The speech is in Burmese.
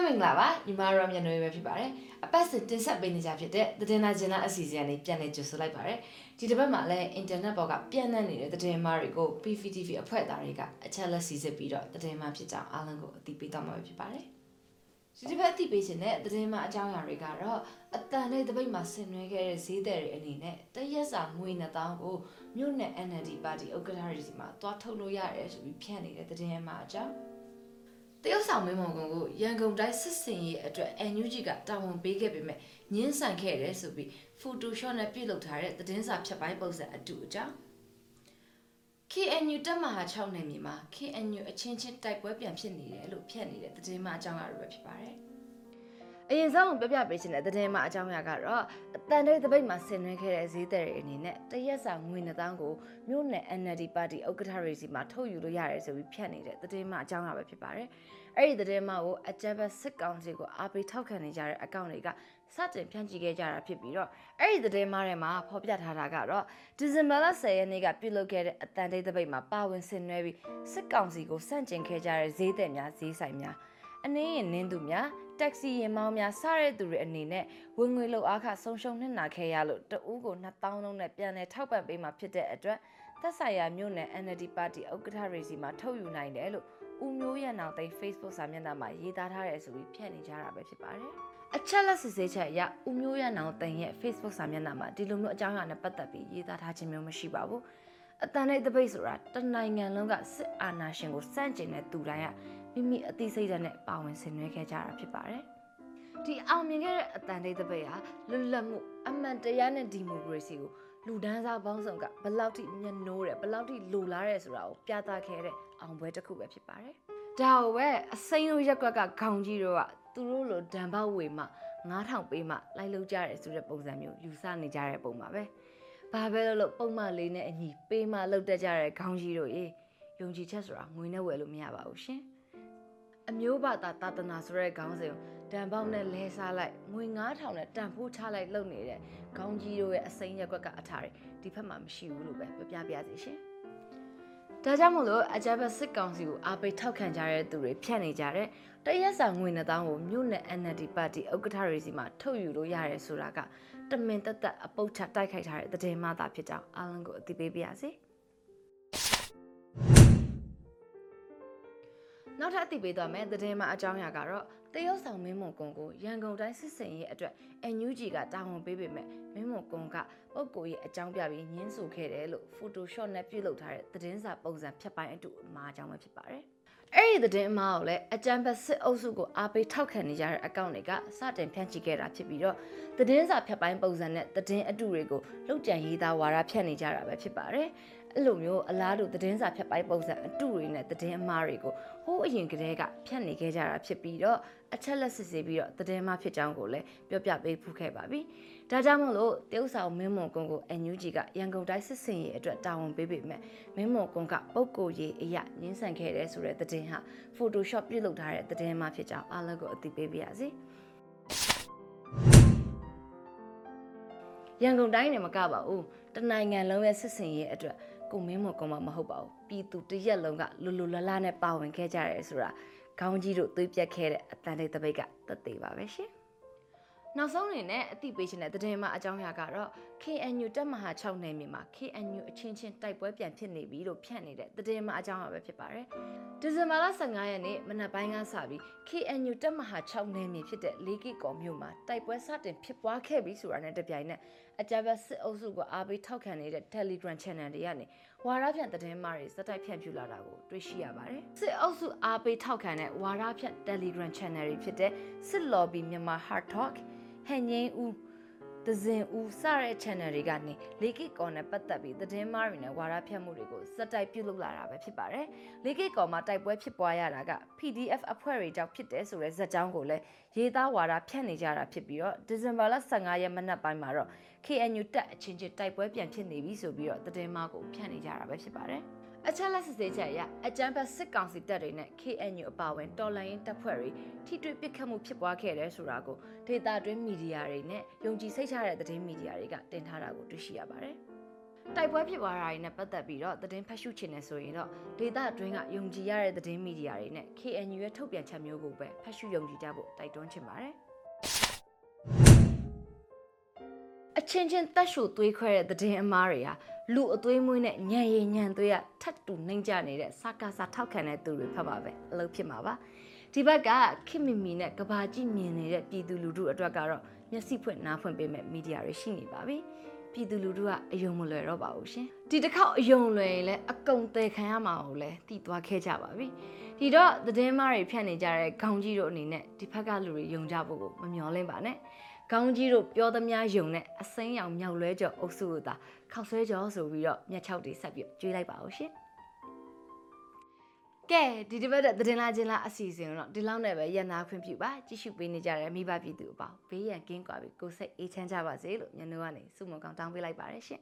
္ဂလာပါညီမတို့မြန်နွေပဲဖြစ်ပါတယ်အပတ်စဉ်တင်ဆက်ပေးနေကြဖြစ်တဲ့သတင်းနာကျင်နာအစီအစဉ်လေးပြန်လည်ကြိုဆိုလိုက်ပါတယ်ဒီတစ်ပတ်မှာလည်းအင်တာနက်ပေါ်ကပြန့်နှံ့နေတဲ့သတင်းမားတွေကို PVTV အဖွဲ့သားတွေကအချက်လက်စီစစ်ပြီးတော့သတင်းမားဖြစ်ကြောင်းအားလုံးကိုအသိပေးတော့မှာပဲဖြစ်ပါတယ်ဒီတစ်ပတ်အသိပေးခြင်းတဲ့သတင်းမားအကြောင်းအရာတွေကတော့အတန်နဲ့တပိတ်မှာဆင်နွှဲခဲ့တဲ့ဈေးသည်တွေအနေနဲ့တရက်စာငွေ2000ကိုမြို့နယ် NLD ပါတီဥက္ကဋ္ဌတွေစီမှာတွားထုတ်လို့ရတယ်ဆိုပြီးဖြန့်နေတဲ့သတင်းမားအကြောင်း တရုတ်ဆောင်မင်းမောင်ကုန်းကိုရန်ကုန်တိုင်းစစ်စင်ရေးအတွက် NUG ကတာဝန်ပေးခဲ့ပေမဲ့ညှင်းဆန်ခဲ့တယ်ဆိုပြီး Photoshop နဲ့ပြုလုပ်ထားတဲ့သတင်းစာဖြတ်ပိုင်းပုံစံအတူအကြောင်း KNU တက်မဟာ6နယ်မြေမှာ KNU အချင်းချင်းတိုက်ပွဲပြန်ဖြစ်နေတယ်လို့ဖြတ်နေတဲ့သတင်းမှအကြောင်းအရာတွေပဲဖြစ်ပါတယ်။ အရင်ဆုံးပြပြပေးခြင်းတဲ့သတင်းမှအကြောင်းအရာကတော့အတန်တဲ့တပိတ်မှာဆင်နွှဲခဲ့တဲ့ဈေးသည်တွေအနေနဲ့တရက်စာငွေ2000ကိုမြို့နယ် NLD ပါတီဥက္ကဋ္ဌတွေစီမှာထုတ်ယူလို့ရတယ်ဆိုပြီးဖြတ်နေတဲ့သတင်းမှအကြောင်းအရာပဲဖြစ်ပါတယ်။အဲ့ဒီသတင်းမှကိုအကြမ်းဖက်စစ်ကောင်စီကိုအားပေးထောက်ခံနေကြတဲ့အကောင့်တွေကစတင်ဖြန့်ချိခဲ့ကြတာဖြစ်ပြီးတော့အဲ့ဒီသတင်းမှထဲမှာဖော်ပြထားတာကတော့ဒီဇင်ဘာလ10ရက်နေ့ကပြုလုပ်ခဲ့တဲ့အတန်တိတ်တပိတ်မှာပါဝင်ဆင်နွှဲပြီးစစ်ကောင်စီကိုစန့်ကျင်ခဲ့ကြတဲ့ဈေးသည်များဈေးဆိုင်များ အနေရင်နင်းသူများတက္ကစီရင်မောင်းများစတဲ့သူတွေအနေနဲ့ဝင်ငွေလောက်အားခဆုံးရှုံးနှိမ့်နာခဲ့ရလို့တဦးကို2000လုံးနဲ့ပြန်လည်ထောက်ပံ့ပေးမှာဖြစ်တဲ့အတွက်သက်ဆိုင်ရာမြို့နယ် NLD ပါတီဥက္ကဋ္ဌတွေစီမှာထုတ်ယူနိုင်တယ်လို့ဦးမျိုးရန်အောင်သိန်း Facebook စာမျက်နှာမှာရေးသားထားတယ်ဆိုပြီးဖြန့်နေကြတာပဲဖြစ်ပါတယ်။အချက်လက်စစ်ဆေးချက်အရဦးမျိုးရန်အောင်သိန်းရဲ့ Facebook စာမျက်နှာမှာဒီလိုမျိုးအကြောင်းအရာနဲ့ပတ်သက်ပြီးရေးသားထားခြင်းမျိုးမရှိပါဘူး။အတန်တဲ့တပိတ်ဆိုတာတနိုင်ငံလုံးကစစ်အာဏာရှင်ကိုစန့်ကျင်တဲ့သူတိုင်းက မိမိအသိစိတ်ဓာတ်နဲ့ပါဝင်ဆင်နွှဲခဲ့ကြတာဖြစ်ပါတယ်။ဒီအောင်မြင်ခဲ့တဲ့အတန်တိတ်တပိတ်ဟာလွတ်လပ်မှုအမှန်တရားနဲ့ဒီမိုကရေစီကိုလူဒန်းစားပေါင်းစုံကဘယ်လောက်ထိမျက်နှိုးတယ်ဘယ်လောက်ထိလိုလားတယ်ဆိုတာကိုပြသခဲ့တဲ့အောင်ပွဲတစ်ခုပဲဖြစ်ပါတယ်။ဒါကိုပဲအစိမ်းတို့ရက်ကွက်ကခေါင်းကြီးတို့ကသူတို့လိုဒံပေါက်ဝေမှ9000ပေးမှလိုက်လုပ်ကြရဲဆိုတဲ့ပုံစံမျိုးယူဆနေကြတဲ့ပုံပါပဲ။ဘာပဲလို့လို့ပုံမှန်လေးနဲ့အညီပေးမှလုပ်တတ်ကြတဲ့ခေါင်းကြီးတို့ရေယုံကြည်ချက်ဆိုတာငွေနဲ့ဝယ်လို့မရပါဘူးရှင်။ အမျိုးဘာသာတာသနာဆိုတဲ့ခေါင်းစဉ်ကိုတန်ပေါက်နဲ့လဲစားလိုက်ငွေ9000နဲ့တန်ဖိုးချလိုက်လုပ်နေတဲ့ခေါင်းကြီးတို့ရဲ့အစိမ်းရက်ကွက်ကအထာတွေဒီဖက်မှာမရှိဘူးလို့ပဲပြောပြပြစီရှင်။ဒါကြောင့်မို့လို့အကြမ်းဖက်စစ်ကောင်စီကိုအားပေးထောက်ခံကြတဲ့သူတွေဖြတ်နေကြတဲ့တရက်စာငွေ2000ကိုမြို့နယ် NLD ပါတီဥက္ကဋ္ဌတွေစီမှာထုတ်ယူလို့ရတယ်ဆိုတာကတမင်တက်တက်အပုတ်ချတိုက်ခိုက်ထားတဲ့သတင်းမှသာဖြစ်ကြောင်းအားလုံးကိုအသိပေးပါရစေ။ နောက်ထပ်အသိပေးသွားမယ်သတင်းမှအကြောင်းအရာကတော့တရုတ်ဆောင်မင်းမုံကုန်းကိုရန်ကုန်တိုင်းစစ်စင်ရေးအတွက် NUG ကတာဝန်ပေးပေမဲ့မင်းမုံကုန်းကပုပ်ကိုရဲ့အကြောင်းပြပြီးညှင်းဆိုခဲ့တယ်လို့ Photoshop နဲ့ပြုလုပ်ထားတဲ့သတင်းစာပုံစံဖြတ်ပိုင်းအတူအမှားအကြောင်းပဲဖြစ်ပါတယ်။ အဲ့ဒီသတင်းအမှားကိုလည်းအကြံဖက်စစ်အုပ်စုကိုအားပေးထောက်ခံနေကြတဲ့အကောင့်တွေကစတင်ဖြန့်ချိခဲ့တာဖြစ်ပြီးတော့သတင်းစာဖြတ်ပိုင်းပုံစံနဲ့သတင်းအတုတွေကိုလောက်ကြံရေးသားဝါဒဖြန့်နေကြတာပဲဖြစ်ပါတယ်။အဲ့လိုမျိုးအလားတူသတင်းစာဖြတ်ပိုင်းပုံစံအတူတွေနဲ့သတင်းအမှားတွေကိုဟိုးအရင်ကတည်းကဖြတ်နေခဲ့ကြတာဖြစ်ပြီးတော့ အချက်လက်စစ်ဆေးပြီးတော့သတင်းမှားဖြစ်ကြောင်းကိုလည်းပြောပြပေးဖူးခဲ့ပါပြီ။ဒါကြောင့်မို့လို့တရုတ်ဆောင်မင်းမွန်ကုန်းကို NUG ကရန်ကုန်တိုင်းစစ်စင်ရေးအတွက်တာဝန်ပေးပေမဲ့မင်းမွန်ကုန်းကပုတ်ကိုရေးအရာညှင်းဆန်ခဲ့တဲ့ဆိုတဲ့သတင်းဟာ Photoshop ပြုလုပ်ထားတဲ့သတင်းမှာဖြစ်ကြောင်းအားလုံးကိုအသိပေးပါရစေ။ရန်ကုန်တိုင်းနဲ့မကပါဘူးတနိုင်ငံလုံးရဲ့စစ်စင်ရေးအတွက်ကိုမင်းမကုံမမဟုတ်ပါဘူးပြည်သူတရက်လုံးကလူလူလလနဲ့ပါဝင်ခဲ့ကြရဲဆိုတာ ခေါင်းကြီးတို့သွေးပြက်ခဲ့တဲ့အတန်လေးတပိတ်ကသက်သေးပါပဲရှင်နောက်ဆုံးအနေနဲ့အသိပေးခြင်းတဲ့သတင်းမှအကြောင်းအရာကတော့ KNU တက်မဟာ6နယ်မြေမှာ KNU အချင်းချင်းတိုက်ပွဲပြန်ဖြစ်နေပြီလို့ဖြန့်နေတဲ့သတင်းမှအကြောင်းအရာပဲဖြစ်ပါတယ်။ဒီဇင်ဘာလ15ရက်နေ့မနက်ပိုင်းကစပြီး KNU တက်မဟာ6နယ်မြေဖြစ်တဲ့လေးကိကော်မြို့မှာတိုက်ပွဲစတင်ဖြစ်ပွားခဲ့ပြီးဆိုတာနဲ့တပြိုင်နက် အကြမ်းဖက်စစ်အုပ်စုကိုအားပေးထောက်ခံနေတဲ့ Telegram Channel တွေကနေဝါရဖြန့်သတင်းမှားတွေစတိုက်ဖြန့်ပြလာတာကိုတွေ့ရှိရပါတယ်။စစ်အုပ်စုအားပေးထောက်ခံတဲ့ဝါရဖြန့် Telegram Channel တွေဖြစ်တဲ့စစ် lobby မြန်မာ Hard Talk ဟန်ငိမ့်ဦး ဒဇင်ဦးစတဲ့ channel တွေကနေလေကိကော်နဲ့ပတ်သက်ပြီးသတင်းမှားတွေနဲ့ဝါဒဖြန့်မှုတွေကိုစက်တိုက်ပြုလုပ်လာတာပဲဖြစ်ပါတယ်။လေကိကော်မှာတိုက်ပွဲဖြစ်ပွားရတာက PDF အဖွဲ့တွေကြောင့်ဖြစ်တယ်ဆိုတဲ့ဇာတ်ကြောင်းကိုလည်းရေးသားဝါဒဖြန့်နေကြတာဖြစ်ပြီးတော့ဒီဇင်ဘာလ15ရက်မနက်ပိုင်းမှာတော့ KNU တက်အချင်းချင်းတိုက်ပွဲပြန်ဖြစ်နေပြီဆိုပြီးတော့သတင်းမှားကိုဖြန့်နေကြတာပဲဖြစ်ပါတယ်။ အချက်လက်စစ်ဆေးချက်အရအကြမ်းဖက်စစ်ကောင်စီတပ်တွေနဲ့ KNU အပါအဝင်တော်လှန်ရေးတပ်ဖွဲ့တွေထိတွေ့ပစ်ခတ်မှုဖြစ်ပွားခဲ့တယ်ဆိုတာကိုဒေတာတွင်းမီဒီယာတွေနဲ့ယုံကြည်စိတ်ချတဲ့သတင်းမီဒီယာတွေကတင်ထားတာကိုတွေ့ရှိရပါတယ်။တိုက်ပွဲဖြစ်သွားတာတွေနဲ့ပတ်သက်ပြီးတော့သတင်းဖတ်ရှုချင်နေဆိုရင်တော့ဒေတာအတွင်းကယုံကြည်ရတဲ့သတင်းမီဒီယာတွေနဲ့ KNU ရဲ့ထုတ်ပြန်ချက်မျိုးကိုပဲဖတ်ရှုယုံကြည်ကြဖို့တိုက်တွန်းချင်ပါတယ်အ ချင်းချင်းတက်ရှူသွေးခွဲတဲ့သတင်းအမားတွေဟာလူအသွေးမွေးနဲ့ညံရည်ညံသွေးကထတ်တူနှိမ့်ကြနေတဲ့စကားစားထောက်ခံတဲ့သူတွေဖတ်ပါပဲအလုပ်ဖြစ်မှာပါဒီဘက်ကခင်မီမီနဲ့ကဘာကြည့်မြင်နေတဲ့ပြည်သူလူထုအတွက်ကတော့မျက်စိဖွင့်နားဖွင့်ပေးမဲ့မီဒီယာတွေရှိနေပါပြီပြည်သူလူထုကအယုံမလွယ်တော့ပါဘူးရှင်ဒီတစ်ခေါက်အယုံလွယ်ရင်လည်းအကုန်တည်ခံရမှာကိုလည်းတည်သွားခဲ့ကြပါပြီဒီတော့သတင်းမားတွေဖြန့်နေကြတဲ့ခေါင်းကြီးတို့အနေနဲ့ဒီဘက်ကလူတွေယုံကြဖို့ကိုမမျှော်လင့်ပါနဲ့ ခေါင်းကြီးတို့ပြောသမျှယုံနဲ့အစိမ်းရောင်မြောက်လွဲကြော်အုပ်စုတို့သာခောက်ဆွဲကြောဆိုပြီးတော့မျက်ချောက်တွေဆက်ပြီးကျွေးလိုက်ပါဦးရှင်ကဲဒီတစ်ပတ်တဲ့သတင်းလာချင်းလာအစီအစဉ်ကိုတော့ဒီလောက်နဲ့ပဲရန်နာခွင့်ပြုပါကြည့်ရှုပေးနေကြတဲ့မိဘပြည်သူအပေါင်းဘေးရန်ကင်းကွာပြီးကိုယ်စိတ်အေးချမ်းကြပါစေလို့ညနေကနေစုမုံကောင်တောင်းပေးလိုက်ပါတယ်ရှင်